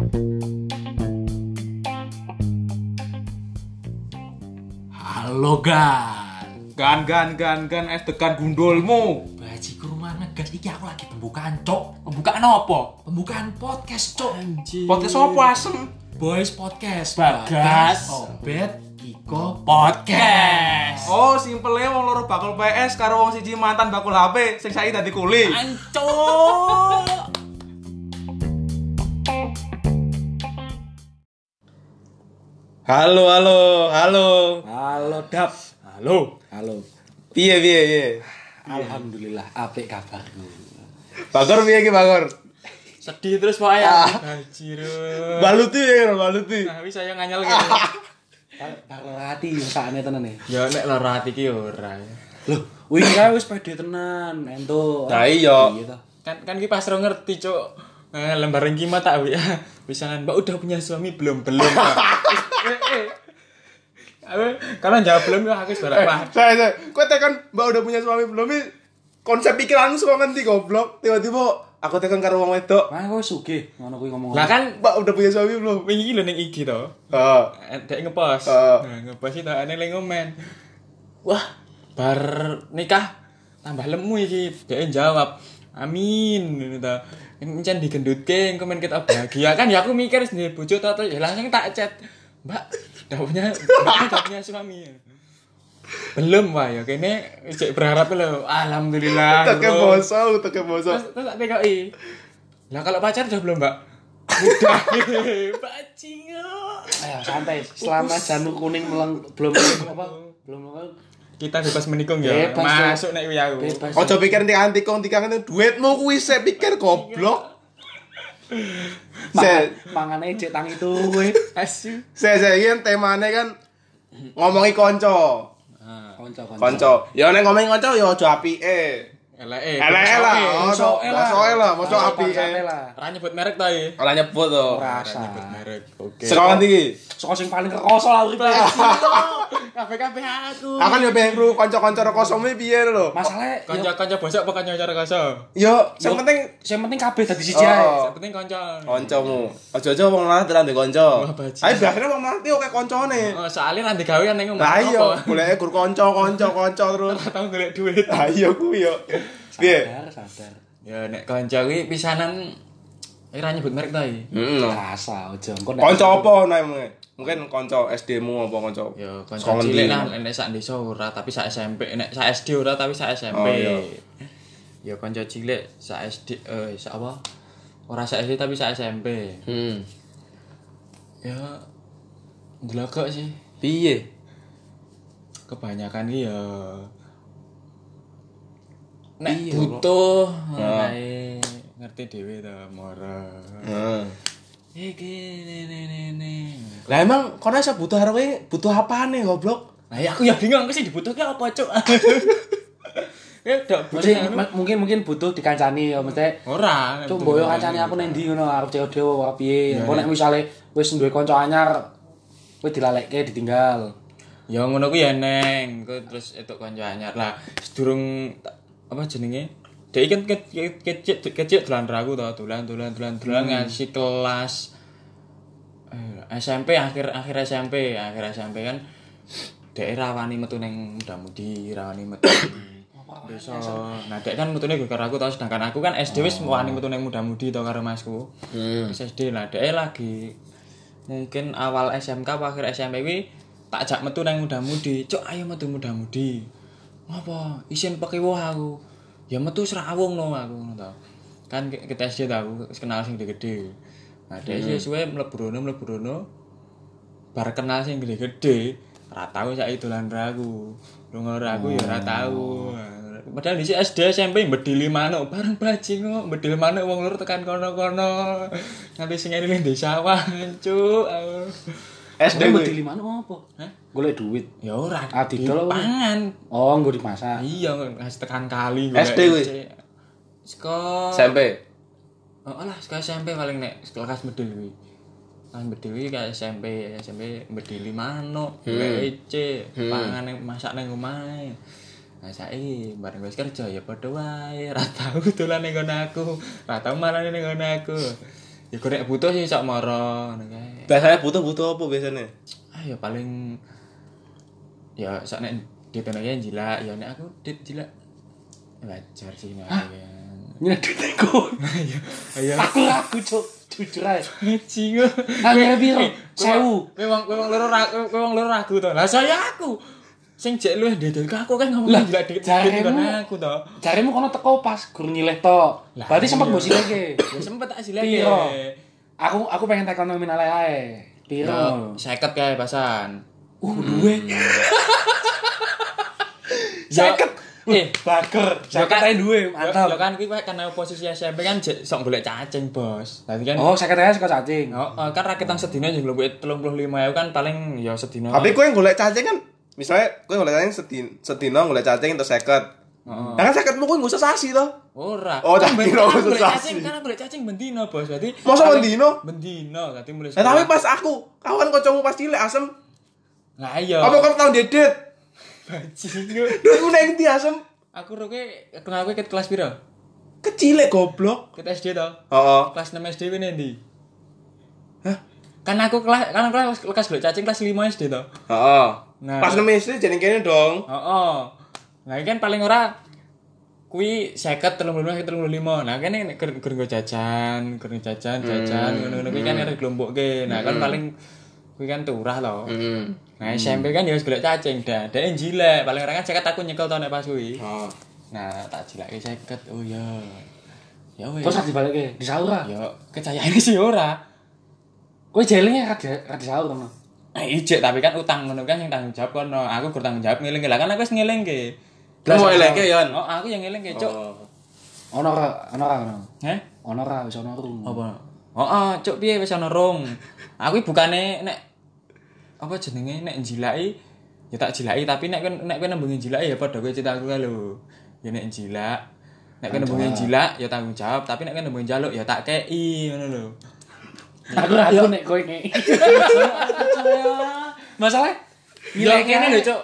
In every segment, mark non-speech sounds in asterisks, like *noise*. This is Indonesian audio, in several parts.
Halo Gan. Gan gan gan gan es tekan gundulmu. Baji ke rumah negas iki aku lagi pembukaan, Cok. Pembukaan apa? Pembukaan podcast, Cok. Podcast apa asem? Boys Podcast. Bagas. Obet Iko Podcast. Oh, simpelnya wong loro bakul PS karo wong siji mantan bakul HP sing saiki dadi kuli. Ancok. Halo, halo, halo. Halo Dap. Halo. Halo. Piye piye piye? Alhamdulillah apik kabarku. Bagor piye ki Bagor? Sedih terus ya. Anjir. Baluti ya, baluti. Nah, wis saya nganyel kene. Karo hati sakne tenan e. Ya nek lara ati ki ora. ya. Loh, wingi kae wis pede tenan, ento. Nah, iya. Iya. Kan kan ki pas ro ngerti, Cuk. Eh, lembaran kimat tak ya. Bisa kan, Mbak udah punya suami belum? Belum. *laughs* Eh, eh. Karena jawab belum ya aku sebarang Pak. Saya saya, kau tekan Mbak udah punya suami belum? Ini konsep pikiranmu suka ngerti goblok. Tiba-tiba aku tekan karo wong wedok. Mah kok sugih ngono kuwi ngomong. Lah kan Mbak udah punya suami belum? wingi lho ning IG to. Ah. Dek ngepost. Ah. Nah, ngepost itu ane lagi ngomen. Wah, bar nikah tambah lemu iki. Dek jawab, "Amin." Ngono ta. Encen digendutke engko men kita bahagia kan ya aku mikir sendiri bojo to to, ya langsung tak chat. Mbak, udah punya Mbak udah punya suami. Belum wah ya kene cek berharap lho. Alhamdulillah. Teke boso, teke boso. Terus tak TKI. Lah kalau pacar udah belum, Mbak? Udah. *laughs* Bajingan. Ayo santai. Selama janur kuning meleng belum apa? Belum kita bebas menikung ya Bebas, masuk nek kuwi aku Bebas. Ojo pikir nanti anti kong tikang itu duitmu kuwi saya pikir goblok. Saya Mangane cek tangi tuwe. asu saya saya ini temanya kan ngomongi konco. Konco-konco. Konco. Ya nek ngomongi konco ya ojo apike. elek Elek lah, ojo Mosoke lah. moso Mosoke apike. lah. ora nyebut merek to ya Ora nyebut to. Ora nyebut merek oke Sekolah iki. Soko sing paling rekoso lah uripe. *laughs* kabeh-kabeh aku Akan ya pengen kru kanca-kanca kosome piye lho. Masalahnya yo kanca-kanca bosok apa kanca cara kaso Yo, sing penting sing penting kabeh dadi siji ae. Oh. yang penting kanca kancamu. Ojo-ojo wong lanang tenan di kanca. Ayo biasanya wong lanang iki oke kancane. oh soalnya nanti gawe kan ning omah Lah iya, goleke gur kanca, kanca, terus. tau golek duit Lah iya kuwi yo. Piye? Sadar, sadar. ya nek kanca kuwi pisanan ora nyebut merek to ya Heeh. Rasa ojo engko Kanca apa namanya? Mungkin kanca SD-mu apa kanca? Ya, kanca cilik ndi? lah, nek sak desa ora, tapi sak SMP, nek sak SD ora tapi sak SMP. Oh, iya. Ya kanca cilik sak SD eh sak apa? Ora sak SD tapi sak SMP. Hmm. Ya ndelok sih. Piye? Kebanyakan ki ya nek butuh Ya. Ngerti dhewe to, moro. Heeh. Iki. Lah emang kono iso butuh karo butuh apane goblok? Ya aku ya bingung aku sih dibutuhke apa, Cuk. *laughs* Ya mungkin mungkin mungkin butuh dikancani ya mesti ora. Cuk mboyo kancane aku ning ndi ngono arep COD apa piye. Engko nek misale wis duwe kanca anyar kowe dilalekke ditinggal. Ya ngono kuwi ya neng, terus etuk kanca anyar. Lah sedurung apa jenenge? Dek kan ke- ke- kecil kecil dolan ragu to, dolan dolan dolan dolan ngasih kelas eh, SMP akhir akhir SMP, akhir SMP kan dek rawani metu ning muda-mudi, rawani metu desa. Nah, dek kan metune gue aku tau sedangkan aku kan SD wis wani metu ning muda-mudi to karo masku. Hmm. SD lah, dek lagi mungkin awal SMK akhir SMP kuwi tak jak metu nang muda-mudi. Cuk, ayo metu muda-mudi. Apa? Isin pakai wah aku. Ya metu serawung no aku ngono to. Kan ke- kita SD tau aku kenal sing gede-gede. Nah, dek hmm. suwe mlebu rono mlebu rono. Bar kenal sing gede-gede, ora tau saiki dolan ragu. Lunga ragu ya ora tau. Padahal di SD SMP bedili manuk bareng bajing kok bedil manuk wong lur tekan kono-kono. Nganti sing ngene ning desa sawah, cuk. aku. SD di mana apa? Hah? Golek duit. Ya ora. Didol apa? pangan. Oh, nggo dimasak. Iya, ngasih tekan kali. SD kuwi? Seko SMP. Oh lah, sekolah SMP paling nek kelas bedil kuwi. Kelas bedil kuwi kayak SMP, SMP bedili manuk, hmm. ece, pangan yang masak nang omahe. Nah saiki bareng wis kerja ya padha wae, ora tau *laughs* dolan ning aku, ora tau marani ning aku. Ya gorek butuh sih sok moro ngono kae. Biasanya butuh-butuh apa biasanya? Ah ya paling ya sok nek ditene ya jila, ya nek aku dit jila. Wajar sih aku ya. Ini duitku. Ayo. Aku ragu, Cuk. Jujur aja. Cingo. Angger piro? Sewu. Memang memang loro memang loro ragu to. Lah saya aku. Sing jek luwih ndedel aku kan ngomong Lah, jila dikit jaremu- aku to. Jarimu kono teko pas gur nyileh. Lah, Berarti sempat iya. mbok silehke. *coughs* Ya sempet tak. Piro? Aku aku pengen tekon nominal ae. Piro? Yo, seket kae pasan. Uh, duwe. *laughs* Seket. Eh, Bager. Ya Seket ae duwe, mantap. ya kan kuwi karena posisi SMP kan sok golek cacing, Bos. Tadi kan Oh, seket ae saka cacing. Oh, oh, kan rakitan sedina telung puluh lima kan paling ya sedina. Tapi kowe golek cacing kan misalnya kowe golek cacing sedin sedina golek cacing entuk 50. Heeh. Nah kan 50 kowe ngusah sasi to. ora. Oh, Kan tak ben- kira kan maksud golek sasi. kan golek cacing bendino, Bos. Berarti Masa bendino? Bendino, berarti mulai. Nah, tapi pas aku kawan kocokmu pas cilik asem. Lah iya. Apa kau tau dedet? bajingan? Duitku nek ndi asem? Aku roke kenal kowe ket kelas piro? Kecil goblok. Ket SD to. Heeh. Kelas 6 SD kuwi ndi? Hah? Kan aku kelas kan aku kelas kelas golek cacing kelas 5 SD to. Heeh. Nah. Pas nemu SD jadi kene dong. Oh, Nah, ini kan paling ora kuwi 50 35 35. Nah, kan nek ger jajan, ger jajan, jajan ngono-ngono kuwi kan arek glombokke. Nah, kan paling kuwi kan turah to. Heeh. Nah, SMP kan ya wis golek cacing dah. Dek njilek, paling ora kan 50 aku nyekel to nek pas kuwi. Oh. Nah, tak jilake 50. Oh ya. Ya wis. Terus ati balikke di sahur ah. Ya kecayane sih ora. Kowe jelenge ra di- ra di sahur kono. Eh, ijek tapi kan utang ngono kan yang tanggung jawab kono. Aku gur tanggung jawab ngeling lah kan aku wis ngelingke. Kamu mau elengke, Yon? Oh, aku yang ngelingke, Cuk. Oh. Ono ra, ono ra kono. Heh? Ono ra wis ono rum. apa oh, oh cuk piye wis ana rong aku bukane nek apa jenenge? Nek njilaki ya tak jilaki tapi nek nek kowe nembungi jilaki ya padha kowe citaku kae lho. Ya nek jilak nek kowe nembungi jilak ya tanggung jawab tapi nek kowe nembungi jaluk ya tak kei ngono lho. Aku ragu nek kowe ngeki. *laughs* Masalah? Ya kene lho cuk.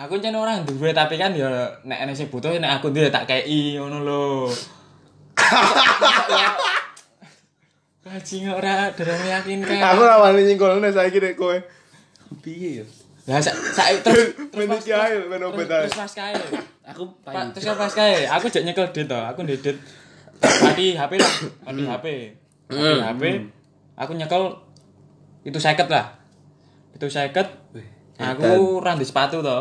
Aku jan orang duwe tapi kan ya nek ana sing butuh nek aku duwe tak kei ngono lho. *laughs* Bajing ora dereng meyakinkan. Aku ra wani nyinggol nek saiki nek kowe. Piye ya? Lah sak sak terus Men iki ae men obat terus pas kae. Aku terus pas kae. Aku jek nyekel dit to. Aku ndedit mati HP lah, mati HP. Mati HP. Aku nyekel itu seket lah. Itu seket. Aku randi sepatu to.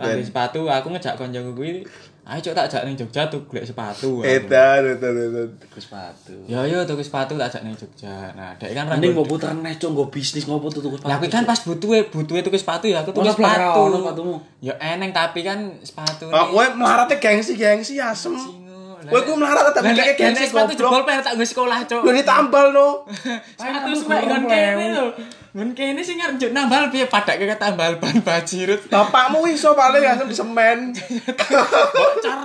Randi sepatu, aku ngejak koncoku kuwi, ayo cok tak jak ning Jogja tuh golek sepatu. Edan, edan, edan. Tuku sepatu. Ya yo tuku sepatu tak jak ning Jogja. Nah, dek kan Mending rambut. mbok puter neh nggo bisnis ngopo tuku sepatu. Lah kuwi kan pas butuhe butuhe tuku sepatu ya aku tuku sepatu. ono sepatumu. Ya eneng tapi kan sepatu Ah, kowe melaratnya gengsi-gengsi asem. Kowe ku melarat tapi kayak gengsi sepatu jebol pengen tak nggo sekolah, Cuk. Lu ditambal no. *laughs* Sepatu suwe gurung ngon kene lho. Ngon kene sing arep njuk nambal piye padake ke tambal ban bajirut. Bapakmu iso paling asem di semen. Bocor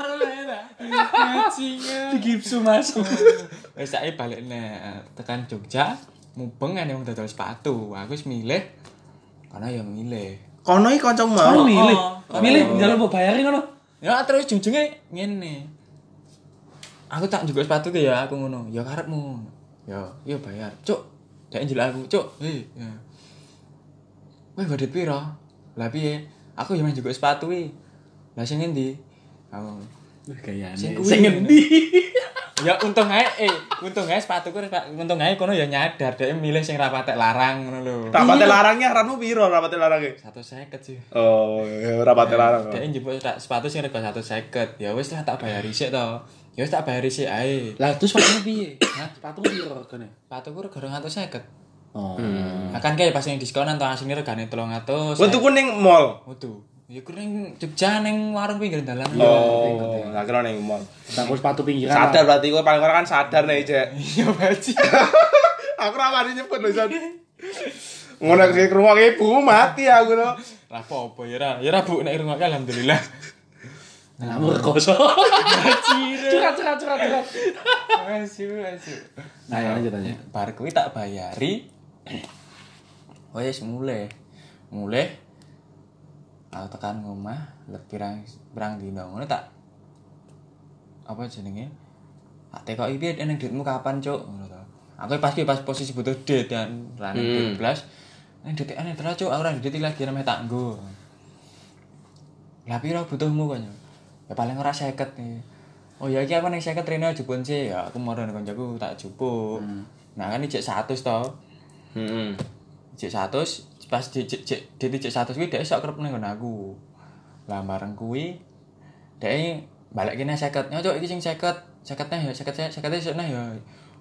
ta. Bajingan. gipsu Mas. *laughs* Wis saiki balik nek tekan Jogja, mubeng ene wong dodol sepatu. Aku wis milih karena ya milih. Kono iki kancamu mau. milih. oh. Milih njaluk mbok bayarin ngono. Ya terus ujung-ujungnya ngene. Aku tak juga sepatu ke ya aku ngono. Ya karepmu. Ya, iya bayar. Cuk, dek njilak aku, cuk. Eh, ya. Kowe gak piro? Lah piye? Aku ya main juga sepatu iki. Lah sing endi? Aku. Gayane. Sing ngendi? *laughs* Ya untung ae, eh, untung ae sepatuku untung ae kono ya nyadar dek milih sing rapatek larang ngono lho. Rapate larangnya harapmu piro rapate larangnya? 150 sih. Oh, ya, rapate larang. Dek njupuk tak- sepatu sing rega 150. Ya wis lah tak bayar sik to. Ya tak bayar sik ae. Lah terus sepatunya piye? Hah, sepatu piro regane? Sepatuku rega 250. Oh. Akan kayak pas yang diskonan to asline regane 300. Kowe tuku ning mall. Waduh. Ya ku ning Jogja ning warung pinggir dalan. Oh, gak kira ning mall. Takut sepatu pinggiran. Sadar berarti kowe paling ora kan sadar nih, Cek. Iya baji. *laughs* Aku ra wani nyebut lho, San. Ngono ke rumah ibu mati aku no. Lah apa ya ra? Ya ra Bu nek rungokke alhamdulillah. Ngamur koso. Curhat curhat curhat curhat. Asu asu. Nah, ya lanjut aja. Bar kuwi tak bayari. Wes mulai. Mulai aku tekan ngomah lebih pirang pirang dino ngono tak apa jenenge tak tekoki piye eneng duitmu kapan cuk ngono to Aku pas ki pas posisi butuh duit kan, lan Hmm. 12. Nek detik aneh terus cuk, aku ora duit lagi namanya tak nggo. Lah piro butuhmu kok? Ya paling ora 50 nih. Oh ya iki aku ning 50 rene jupun sih. Ya aku marang koncoku tak jupuk. Nah kan ijek 100 to. Heeh. Ijek 100 pas dijek jek dijek 100 kuwi dhek sok kerep ning aku. Lah bareng kuwi dhek balik kene 50. Yo cuk iki sing 50. 50 neh ya 50 50 esuk neh ya.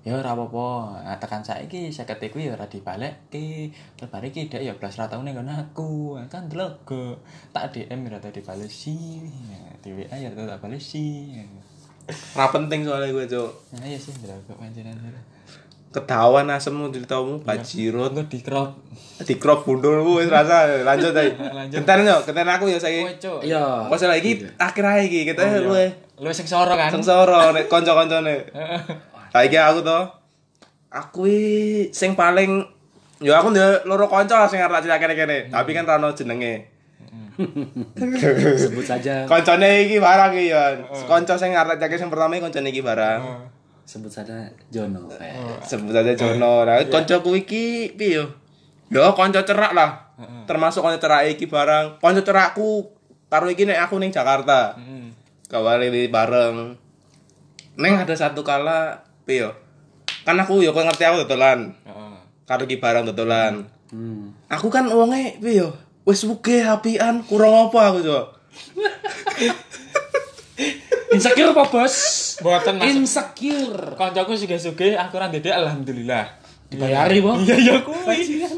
Ya ora apa-apa. Nah, tekan saiki 50 kuwi ya ora dibalekke. Terus bare iki dhek ya blas ra tau ning aku. Kan delok tak DM ya ora tau dibalesi. Di WA ya tau tak balesi. Ora penting soalnya gue, Cuk. Nah iya sih delok kok pancen. Ketahuan asemmu ceritamu bajirot Engko di crop. di crop bundulmu wis rasa lanjut. *laughs* Lanjut. Genten yo, genten aku ya cuk. Iya. Masalah iki akhir ae iki kita luwe Lu sing soro kan? sengsara nek kanca-kancane. *laughs* Saiki aku to. Aku sing paling ya aku ndek loro kanca sing arep tak kene-kene, tapi kan ra ono jenenge. *laughs* Sebut saja. Kancane iki barang iki ya. Kanca sing arep tak sing pertama iki kancane iki barang. Sebut saja Jono. Eh. Sebut aja Jono. Nah, kancaku iki piye yo? Ya kanca cerak lah. Termasuk kanca cerak iki barang. Kanca cerakku karo iki nek aku ning Jakarta. Heeh. Kawali bareng. Neng ada satu kala piye yo? Kan aku yo kowe ngerti aku dodolan. Heeh. Karo iki barang dodolan. Hmm. Aku kan wonge piye yo? Wis sugih apian, kurang apa aku, Cok? *laughs* Insecure apa, Bos? Mboten, Mas. Insecure. Kancaku sugih-sugih aku ora ndedek alhamdulillah. Dibayari, Bos. Iya ya kuwi.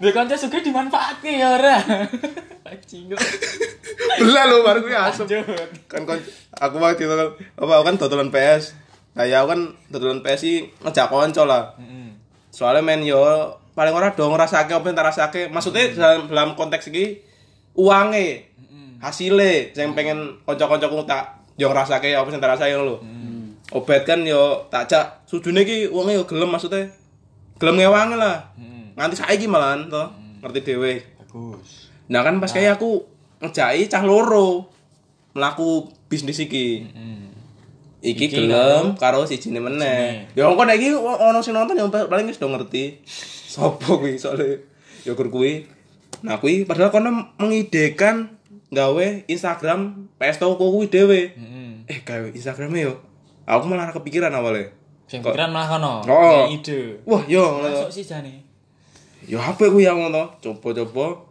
Dia kanca sugih dimanfaatke ya ora. Bajingan. Belah lo baru gue asem. Kan kon aku waktu itu kan apa aku kan dodolan PS. Nah, ya aku kan dodolan PS sih ngejak kanca lah. Soalnya men yo paling ora dong ngrasake apa yang tak rasake. Maksudnya dalam dalam konteks iki uangnya hasilnya yang pengen kanca-kancaku tak yo ngrasake apa sing tak rasake lho. Obat kan yo tak jak sujune iki uangnya yo gelem maksudnya. Gelem ngewangi lah. Heeh. Nganti saiki malahan to. Ngerti dhewe. Bagus. Nah kan pas kayak aku ngejai cah loro melaku bisnis iki. Heeh. Iki, gelem karo sijine meneh. Ya engko nek iki ono sing nonton ya paling wis do ngerti. *laughs* Sopo kuwi soalnya ya gur kuwi. Nah kuwi padahal kono mengidekan gawe Instagram PS toko kuwi dhewe. Heeh. Eh gawe Instagram yo. Aku malah kepikiran awalnya. Sing pikiran malah kono. Oh. Ide. Wah, yo Masuk sih jane. Ya HP ku yang ngono, coba-coba.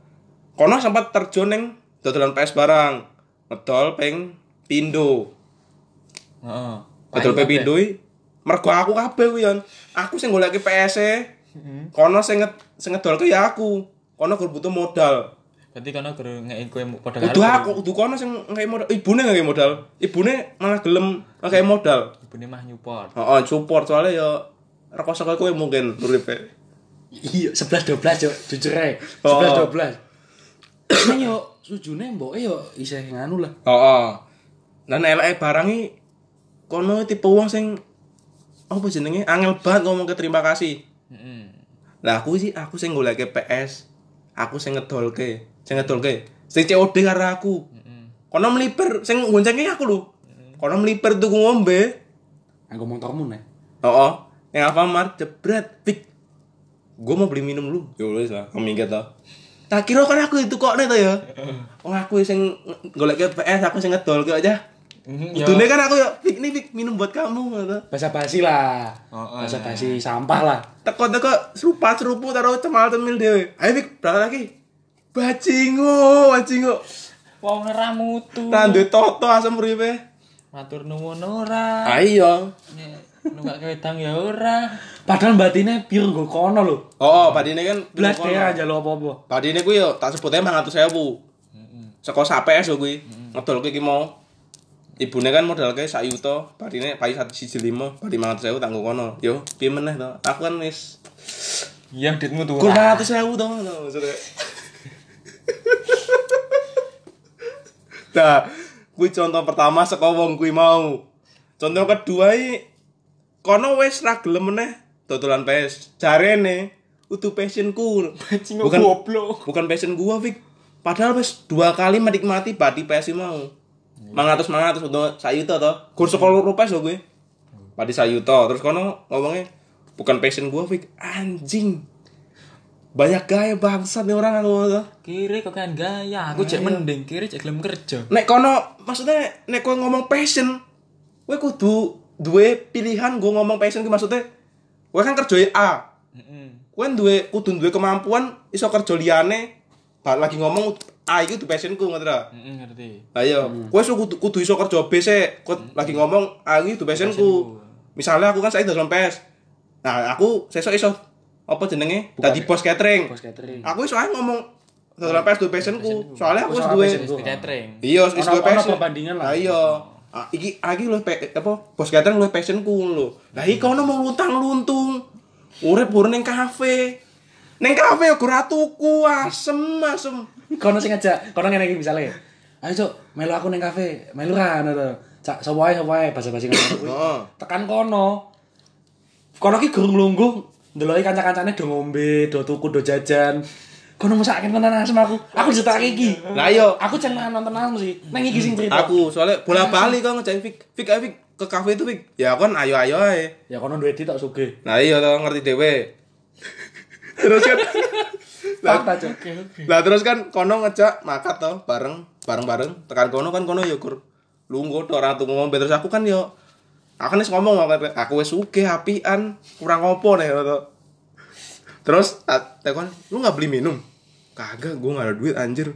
Kono sempat terjun ning dodolan PS barang. Ngedol ping pindo. Heeh. Ngedol ping pindo iki mergo aku kabeh ku yon. Aku sing goleki PS -e. Kono sing sing ngedolke ya aku. Kono gur butuh modal. Berarti kono guru ngeki kowe padha Kudu aku, kudu kono sing ngekei modal. Ibune ngekei modal. Ibune malah gelem ngekei modal. Ibune mah nyupport. Heeh, support soalnya ya rekoso kowe mungkin uripe. Iya, 11 12, Cuk. Jujur ae. Oh. 11 12. Nang yo sujune mboke yo isih nganu lah. Heeh. Dan eleke barang iki kono tipe wong sing apa jenenge angel banget ngomong ke terima kasih. Heeh. Lah aku sih aku sing goleke PS. Aku sing ngedolke, sing ngedolke. Sing COD karo aku. Kono meliper sing goncenge aku lho. Kono meliper tuku ngombe. Anggo motormu nih. Heeh. Yang Alfamart jebret pik. Gue mau beli minum lu. Ya wis lah, minggat to. Tak kira kan aku itu kok nih ya. *laughs* Wong aku sing goleke PS, aku sing ngedolke aja. Mhm, Udune kan aku ya, Fik, ini Fik, minum buat kamu gitu. Basa basi lah. Oh, oh, Basa nah. basi sampah lah. Teko-teko serupa serupu taruh cemal cemil dewe. Ayo Fik, berangkat lagi. Bajingo, bajingo. Wong ora mutu. Tandhe toto asem uripe. Matur nuwun ora. Ayo. Nek nunggak wedang ya ora. Padahal batine pure nggo kono lho. Oh, badine kan Blas dhewe aja lho apa-apa. Badine kuwi yo tak sebut ae 500.000. Saka sapes yo kuwi. Ngedolke iki mau. Ibune kan modalke sak yuta, badine payu 1,5, badi 500.000 tak nggo kono. Yo, piye meneh to? Aku kan wis Iya ditmu tuh. Kur 500.000 to ngono maksudnya. Nah, kuwi contoh pertama saka wong kuwi mau. Contoh kedua iki kono wis ra gelem meneh dodolan PS. Jarene utuh passionku. Bukan goblok. bukan passion gua, Fik. Padahal wis dua kali menikmati badi PS mau. Mangatus mangatus untuk sayuta to. Gur sekolah rupiah lho kuwi. Badi sayuta terus kono ngomongnya bukan passion gue Fik anjing banyak gaya bangsat nih orang aku Kiri kok kan gaya, aku cek mending kiri cek gelem kerja. nek kono maksudnya nek kowe ngomong passion kowe kudu duwe pilihan gue ngomong passion ki maksudnya kowe kan kerja A Heeh. kowe duwe kudu duwe kemampuan iso kerja balik lagi ngomong A itu passionku ngerti Heeh, ngerti. Ayo, kowe iso kudu, kudu iso kerja B sih. Kowe lagi ngomong A iki tuh passionku. Misalnya aku kan saya dalam PS. Nah, aku sesuk iso apa jenenge? Dadi bos catering. Bos catering. Aku iso ae ngomong dalam PS tuh passionku. Soalnya aku wis duwe catering. Iya, wis duwe passion. perbandingan lah. Lah iya. Ah, iki iki lho pe- apa bos catering lho passionku lho. Lah iki kono mau luntang-luntung. Urip urip ning kafe. Ning kafe yo ora tuku asem asem. Kono sing ngajak, kono ngene iki misale. Ayo cuk, melu aku ning kafe, melu ra ngono to. Cak sapa wae sapa wae basa-basi ngono *coughs* kuwi. Tekan kono. Kono ki gurung lungguh, ndeloki kanca-kancane do ngombe, do tuku, do jajan. Kono mesake tenan asem aku. Aku dicetakake iki. Lah iya. Aku cenah nonton asem sih. Nang iki sing cerita. Aku soalnya bola balik kok ngejak Fik. Fik ayo Fik ke kafe itu Fik. Ya kan ayo ayo ae. Ya kono duwe tok sugih. Nah iya to ngerti dhewe. terus *laughs* kan Fakta cuk. lah terus kan kono ngejak makat to bareng bareng-bareng tekan kono kan kono ya kur lungguh to orang tuh ngomong terus aku kan yo aku kan wis ngomong aku aku wis sugih apian kurang opo nih to. Terus tak tekan lu nggak beli minum? Kagak, gua nggak ada duit anjir.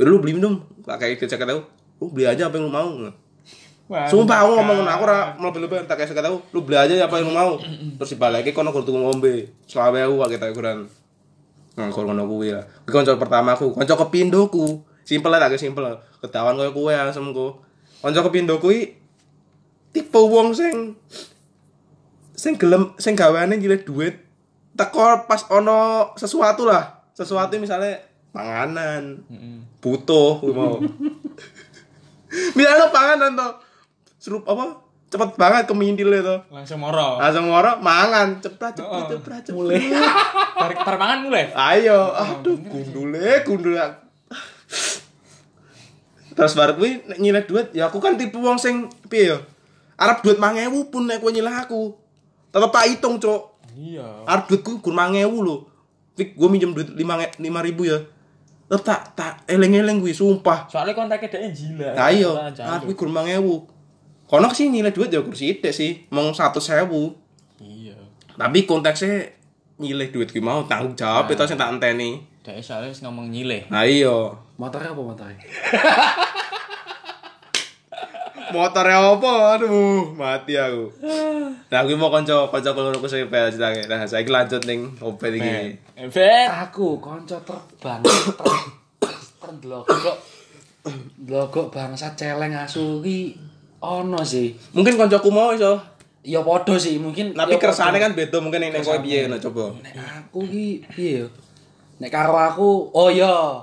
Udah lu beli minum, pakai kecek tahu. Lu beli aja apa yang lu mau. Sumpah aku ngomong aku ora lebih-lebih tak kayak tahu. Lu beli aja apa yang lu mau. Terus dibalik kono kudu ngombe. Selawe aku pakai tak ukuran. Nah, kalau ngono kuwi lah. Kuwi kanca pertama aku, kanca kepindoku. Simpel lah, agak simpel. Ketahuan koyo kuwe asemku. Kanca kepindo kuwi tipe wong sing sing gelem sing gaweane nyilih duit teko pas ono sesuatu lah. Sesuatu misalnya panganan, butuh kuwi mau. *laughs* Misalnya panganan to. Serup apa? Cepet banget kemintil itu. Langsung moro. Langsung moro mangan, cepet cepet cepet cepet. Mulai. *laughs* Bar bar mangan mulai. Ayo, aduh gundule, gundule. Terus baru kuwi nek nyileh duit, ya aku kan tipe wong sing piye ya? Arep duit 1000 pun nek kowe nyileh aku. Tetep tak hitung, Cuk. Iya. Arep duitku gur 1000 lho. Fik, gua minjem duit 5 5000 ya. Tetep tak tak eleng-eleng kuwi, sumpah. Soalnya kontaknya dia jago. arep kuwi gur 1000. Kono sih nyileh duit ya gur sithik sih, mong 100.000. Iya. Tapi konteksnya nyileh duit ki mau tanggung jawab itu sing tak enteni. Dia soalnya wis ngomong nyileh. Nah iya. Motornya apa motornya? motornya apa aduh mati aku nah aku mau konco konco kalau aku saya pel ceritanya nah saya lanjut nih opet ini Evet. Aku konco terbang ter terdelogok delogok bangsa celeng asu ki ono sih. mungkin koncoku mau iso Ya podo sih mungkin. tapi kersane kan beda mungkin yang kowe piye nah coba Nek aku ki piye yo? Nek karo aku, oh iya.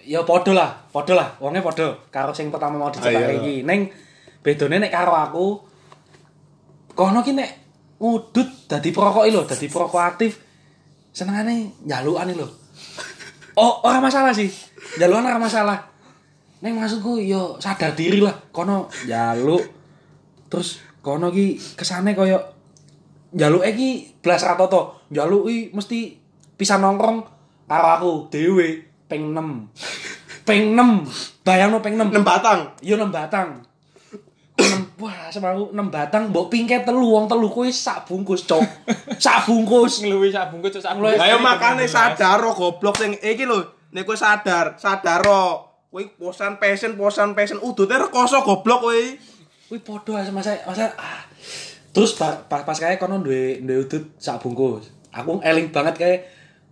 Ya podo lah, podo lah. Wonge podo karo sing pertama mau dicetak Ah, iya. iki. Ning bedone nek karo aku kono ki nek ngudut dadi perokok lho, dadi perokok aktif. Senengane njalukane lho. *laughs* Oh, ora masalah sih. Njalukan ora masalah. Neng maksudku yo sadar diri lah. Kono njaluk terus kono ki kesane koyo njaluk iki blas ra toto. Njaluk ki mesti bisa nongkrong karo aku dhewe ping 6. *laughs* Ping 6. Bayangno ping 6. enam batang Yo 6 batang. 6 wah sama aku 6 batang mbok pingke telu wong telu kuwi sak bungkus, Cok. *laughs* sak bungkus. Ngeluwi sak bungkus sak Mulai- bungkus. ayo makane sadar ro goblok sing iki lho nek kowe sadar sadar ro kowe posan passion posan passion. Udute rekoso goblok kowe Kuwi podo aja masa masa ah. Terus pas pas, pas kayak kono duwe duwe udut sak bungkus. Aku eling banget kayak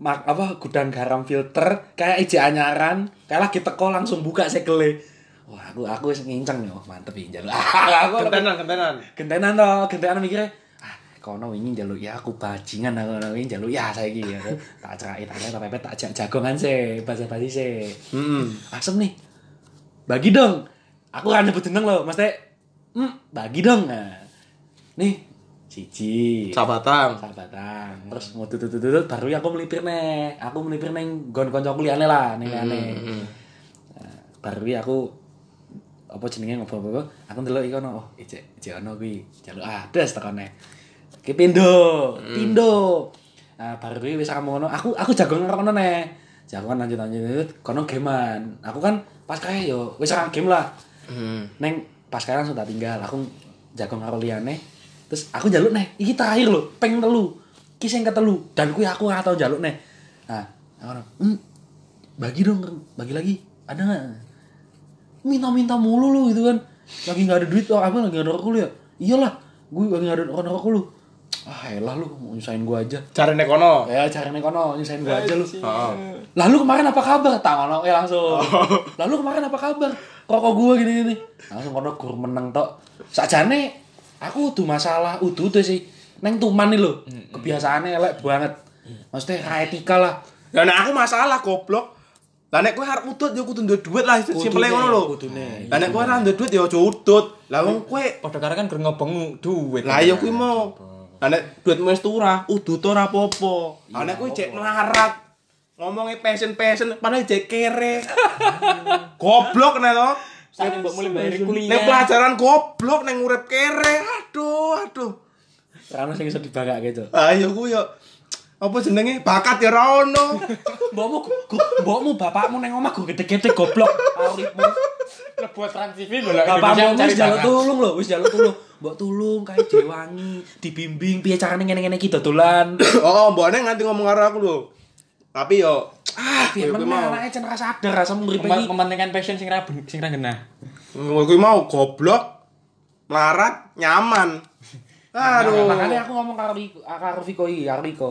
mak apa gudang garam filter kayak ije anyaran kayak lagi teko langsung buka segele wah aku aku wis nginceng yo mantep iki njaluk. *laughs* Aku gentenan gentenan. gentenan to gentenan mikirnya kono wingi njaluk ya aku bajingan aku wingi njaluk ya saiki ya tak ceraki tak tak pepet tak jak jagongan sih basa-basi sih. Heeh asem nih bagi dong. Aku kan nyebut jeneng loh mesti hmm, bagi dong. Nah. nih siji sabatang sahabatan. Terus mau tutut tutut baru aku melipir nih aku melipir neng gon konco liane lah neng liane Nah, baru aku apa jenenge ngobrol apa aku ndelok iki ono oh ijek ijek ono kuwi. Jaluk ades tekone Ki pindo, pindo. Nah, baru kuwi wis ramu ngono, aku aku jago ngono nih. Jago kan lanjut lanjut kono gamean. Aku kan pas kae yo wis ra game lah. Hmm. Neng pas kae langsung tak tinggal. Aku jago karo liyane. Terus aku njaluk nih, iki terakhir lho, peng telu. Ki sing ketelu dan kuwi aku ora tau njaluk nih. Nah, ngono, "Hmm, bagi dong, bagi lagi. Ada nggak? Minta-minta mulu lu gitu kan. Lagi nggak ada duit, apa lagi nggak ada rokok lu ya? Iyalah, gue lagi nggak ada rokok lu. Ah, elah lu mau nyusahin gua aja. Cari nek kono. Ya, cari nih kono, nyusahin gua aja lu. Lalu kemarin apa kabar? Tak ngono ya langsung. Lalu kemarin apa kabar? Rokok gua gini-gini. Langsung kono gur meneng tok. Sakjane aku udah masalah, udah tuh sih. Neng tuman nih lho. Kebiasaannya elek banget. Maksudnya ra etika lah. Ya nek aku masalah goblok. Lah nek kowe arep udut ya kudu duwe duit lah simpele ngono lho. kudune. Lah nek kowe ora duwe duit ya aja udut. Lah wong kowe Padha karo kan ngobong duit. lah ya kuwi mau. Lah nek duit wis turah, udut ora apa-apa. Lah nek kowe cek melarat. Ngomongnya passion-passion padahal cek kere. *laughs* goblok nek to. Saking mbok mulai bayar kuliah. Nek pelajaran goblok nek urip kere. Aduh, aduh. Karena sing iso dibagake gitu. Ayo ku yo apa jenenge bakat ya ora ono. *laughs* Mbokmu mbokmu bapakmu neng omah gue gede-gede goblok. Uripmu. buat Trans TV golek Bapakmu wis njaluk tulung lho, wis njaluk tulung. Mbok tulung kae jewangi, dibimbing piye carane ngene-ngene iki dodolan. *coughs* Oh, mbokne nganti ngomong karo aku lho. Tapi yo ah, Piye meneh anake jan ra sadar rasa nguripe iki. Mementingkan passion sing ra sing ra genah. Kuwi mau goblok, melarat, nyaman. *laughs* Aduh. Makanya aku ngomong karo karo Viko iki, karo Riko.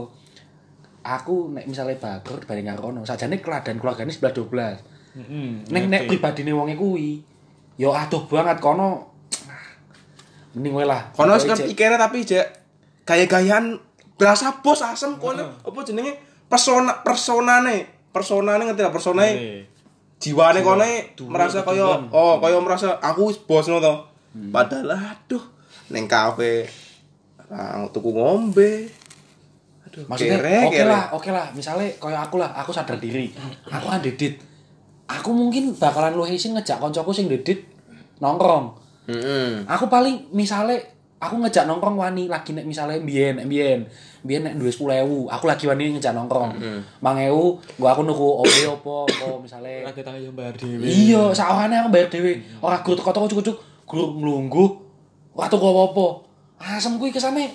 Aku nek misalnya bagur dibanding karo ono, sajane keladan keluargane 11 12. Heeh. Nek nek pribadine wonge kuwi, yo adoh banget kono. Mending wae lah. Kono ngerti cek- kere tapi jek gaya-gayaan berasa bos asem kono apa jenenge persona personane personane ngerti lah personane jiwane kono merasa kaya oh kaya merasa aku wis bos ngono to padahal aduh ning kafe ah, tuku ngombe aduh Maksudnya oke kere. lah, oke lah. Misalnya kayak aku lah, aku sadar diri. Aku kan dedit. Aku mungkin bakalan lu isin ngejak koncoku sing dedit nongkrong. Heeh. Aku paling misalnya aku ngejak nongkrong wani lagi nek misalnya mbien mbien mbien nek duwe sepuluh ewu aku lagi wani ngejak nongkrong. Mang ewu gua aku nuku opo opo opo misalnya Lagi tak yo bayar dhewe. iya sawane aku bayar dhewe. Ora guru teko teko cucuk guru nglungguh ora tuku apa-apa. Asem kuwi kesane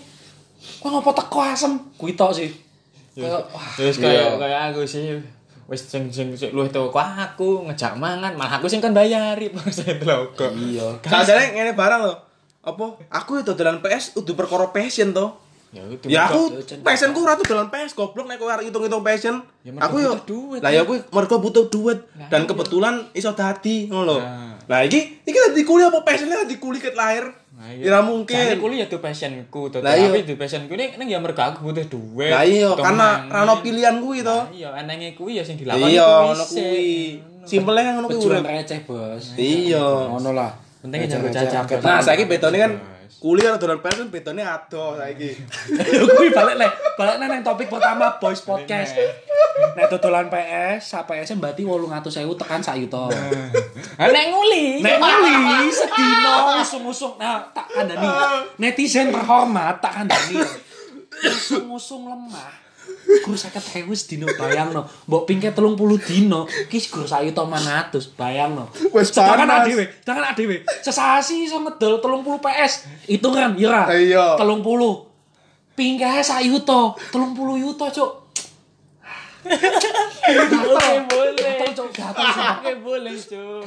kok ngopo teko asem? Kuwi tok sih. Kayak Terus kayak kayak aku sih wis sing sing sing luwih tuwa kok aku ngejak mangan, malah aku sing kan bayari *laughs* saya kok. iya Sadare ngene barang lho. Apa? Aku itu dolan PS udah perkara passion to. Ya. Ya aku Cen- passionku ora tuh dolan PS goblok nek kowe hitung-hitung passion. Ya, aku yo Lah ya aku mergo butuh duit dan kebetulan iso dadi ngono lho. Nah. Iki iki dadi kuliah apa passionnya dadi kuliah ket lahir. Nah, ora mungkin. Jane kuliah tuh passionku, tuh iya. tapi itu passionku ning ning ya mergo aku butuh duit. Lah iya karena mangan. ra ono pilihan kuwi to. Nah, Iya, enenge kuwi ya sing dilakoni Iya kuwi. Simpelnya kan ngono kuwi pejuang urip. receh bos Iya. ngono lah Penting Receh- jago akeh Nah, saiki betone kan kuliah dolan PS kan betone ado saiki. *laughs* Kuwi balik nih, balik nih nang topik pertama Boys Podcast. Nek dodolan PS, sak PS mbati 800.000 tekan sak yuta. Ah, nek nguli. Nek nguli sedino usung-usung. Nah, tak kandani. Netizen terhormat tak kandani. Usung-usung lemah. Gur sakit hewu sedino bayangno. Mbok pingke 30 dino, ki gur sak yuta 100 bayangno. Wes Sedangkan adewe, sedangkan adewe sesasi iso ngedol 30 PS. Hitungan ya ra? Iya. 30. Pingke sak yuta, 30 yuta, Cuk. Oke, boleh. Oke, boleh, Cuk.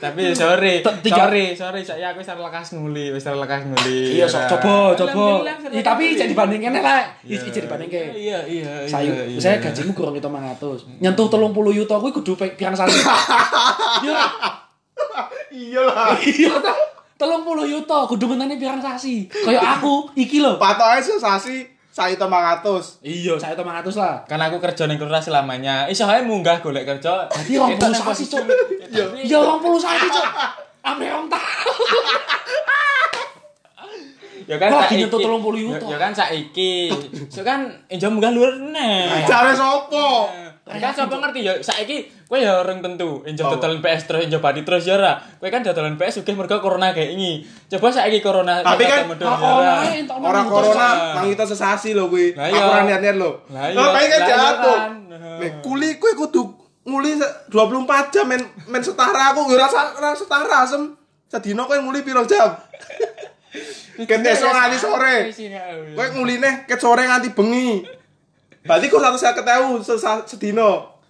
Tapi sorry, T- tiga- sorry, sorry, saya aku wis lekas nguli, wis lekas nguli. Iya, sok coba, coba. Ih, tapi jadi dibandingkan lah. Jadi dibandingkan. Iya, iya, iya. Sayu, iya. saya gajimu kurang itu 500. Nyentuh 30 yuta kuwi kudu pirang sasi. *laughs* Iya. ra? Iya lah. Iya ta? 30 yuta kudu ngenteni pirang sasi. Kayak aku iki lho. Patoke Sak itu 500. Iya, sak itu 500 lah. Karena aku kerja ning kelurahan selamanya. Iso ae munggah golek kerja. Dadi 20 sak sih, Cuk. *laughs* Ya 20 sak sih, Cuk. Ambe wong ta. Ya kan saiki. Ya kan saiki. So kan enjo munggah lur neh. Jare sopo? Kan sapa ngerti ya saiki kowe ya orang tentu enjo dodolan PS terus enjo bati terus ya ora. Kowe kan dodolan PS sugih mergo corona kayak ini. Coba saiki corona Tapi kan, Oh, ya ora. oh, Orang manut. corona Cok. mang kita sesasi lho kuwi. Aku iya. ora niat-niat lho. Lah iya. Lah pengen jatuh. kan. Nih, kuli kuwi kudu nguli se- 24 jam men men setara aku yo rasa ora setara asem. Sedino kowe nguli piro jam? *laughs* Ket nganti sore. Kowe nguline ket sore nganti bengi. Berarti kok 150.000 sesa- sedino.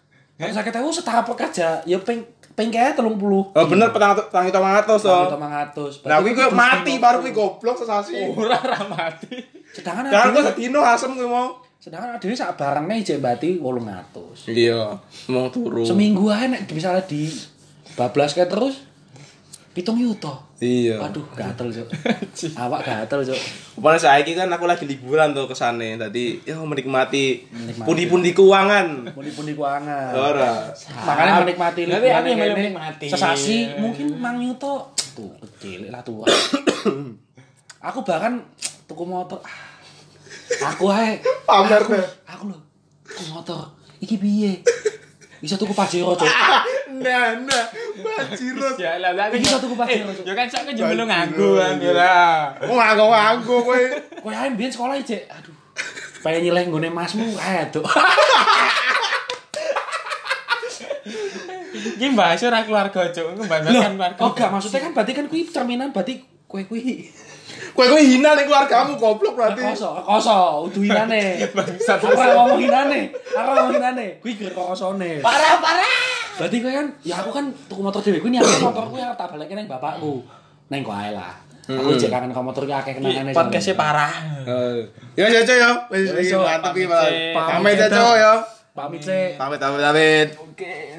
Kalau sakit tahu setara pekerja, ya peng peng kayak telung puluh. Oh bener petang petang itu mangatus to. mangatus. Nah kowe mati baru kuwi goblok sesasi. Ora ora mati. Sedangkan ada sedino asem kuwi mau. sedangkan ada sak barangnya ijek bati 800. Iya, mau turu. Seminggu aja nek misalnya di bablas kayak terus pitung yuto. Iya. Waduh, gatel, Cuk. *laughs* Awak gatel, Cuk. Kemarin saiki kan aku lagi liburan tuh ke sana. Tadi ya menikmati Menikmati. pundi-pundi keuangan. Pundi-pundi keuangan. Ora. Makanya menikmati liburan aku yang ini, menikmati. Sesasi mungkin mang yuto tuh kecil lah tua. *coughs* aku bahkan tuku motor. ah, Aku ae Pamer aku, aku lho tuku motor. Iki piye? Bisa tuku Pajero, Cuk. Nah, nah, bajirut. *laughs* Ya lah lah. Iki satu kupas Eh, ya, Cuk. yo kan sak jembelu nganggo kan ya lah. Wong nganggo-nganggo kowe. Kowe ae mbiyen sekolah ijek. Aduh. Pengen nyileh nggone masmu ae, Cuk. Iki bahas ora keluarga, Cuk. Engko bahas kan keluarga. Oh, gak maksudnya kan berarti kan kuwi cerminan berarti kowe kuwi Kowe kowe hina ning keluargamu goblok berarti. koso, koso, udu hinane. *laughs* Bangsat. Aku ora ngomong hinane. Aku ora ngomong hinane. Kuwi gere kosone. Parah, parah. Berarti kowe kan ya aku kan tuku motor dhewe kuwi niate motorku ya tak balikke nang bapakku. Neng kok ae lah. Aku jek kangen ke motor ki akeh kenangane. Podcastnya parah. Eh, Ya ya ya. Wis mantep iki, pamit, ya. Pamit sih. Pamit pamit pamit. Oke.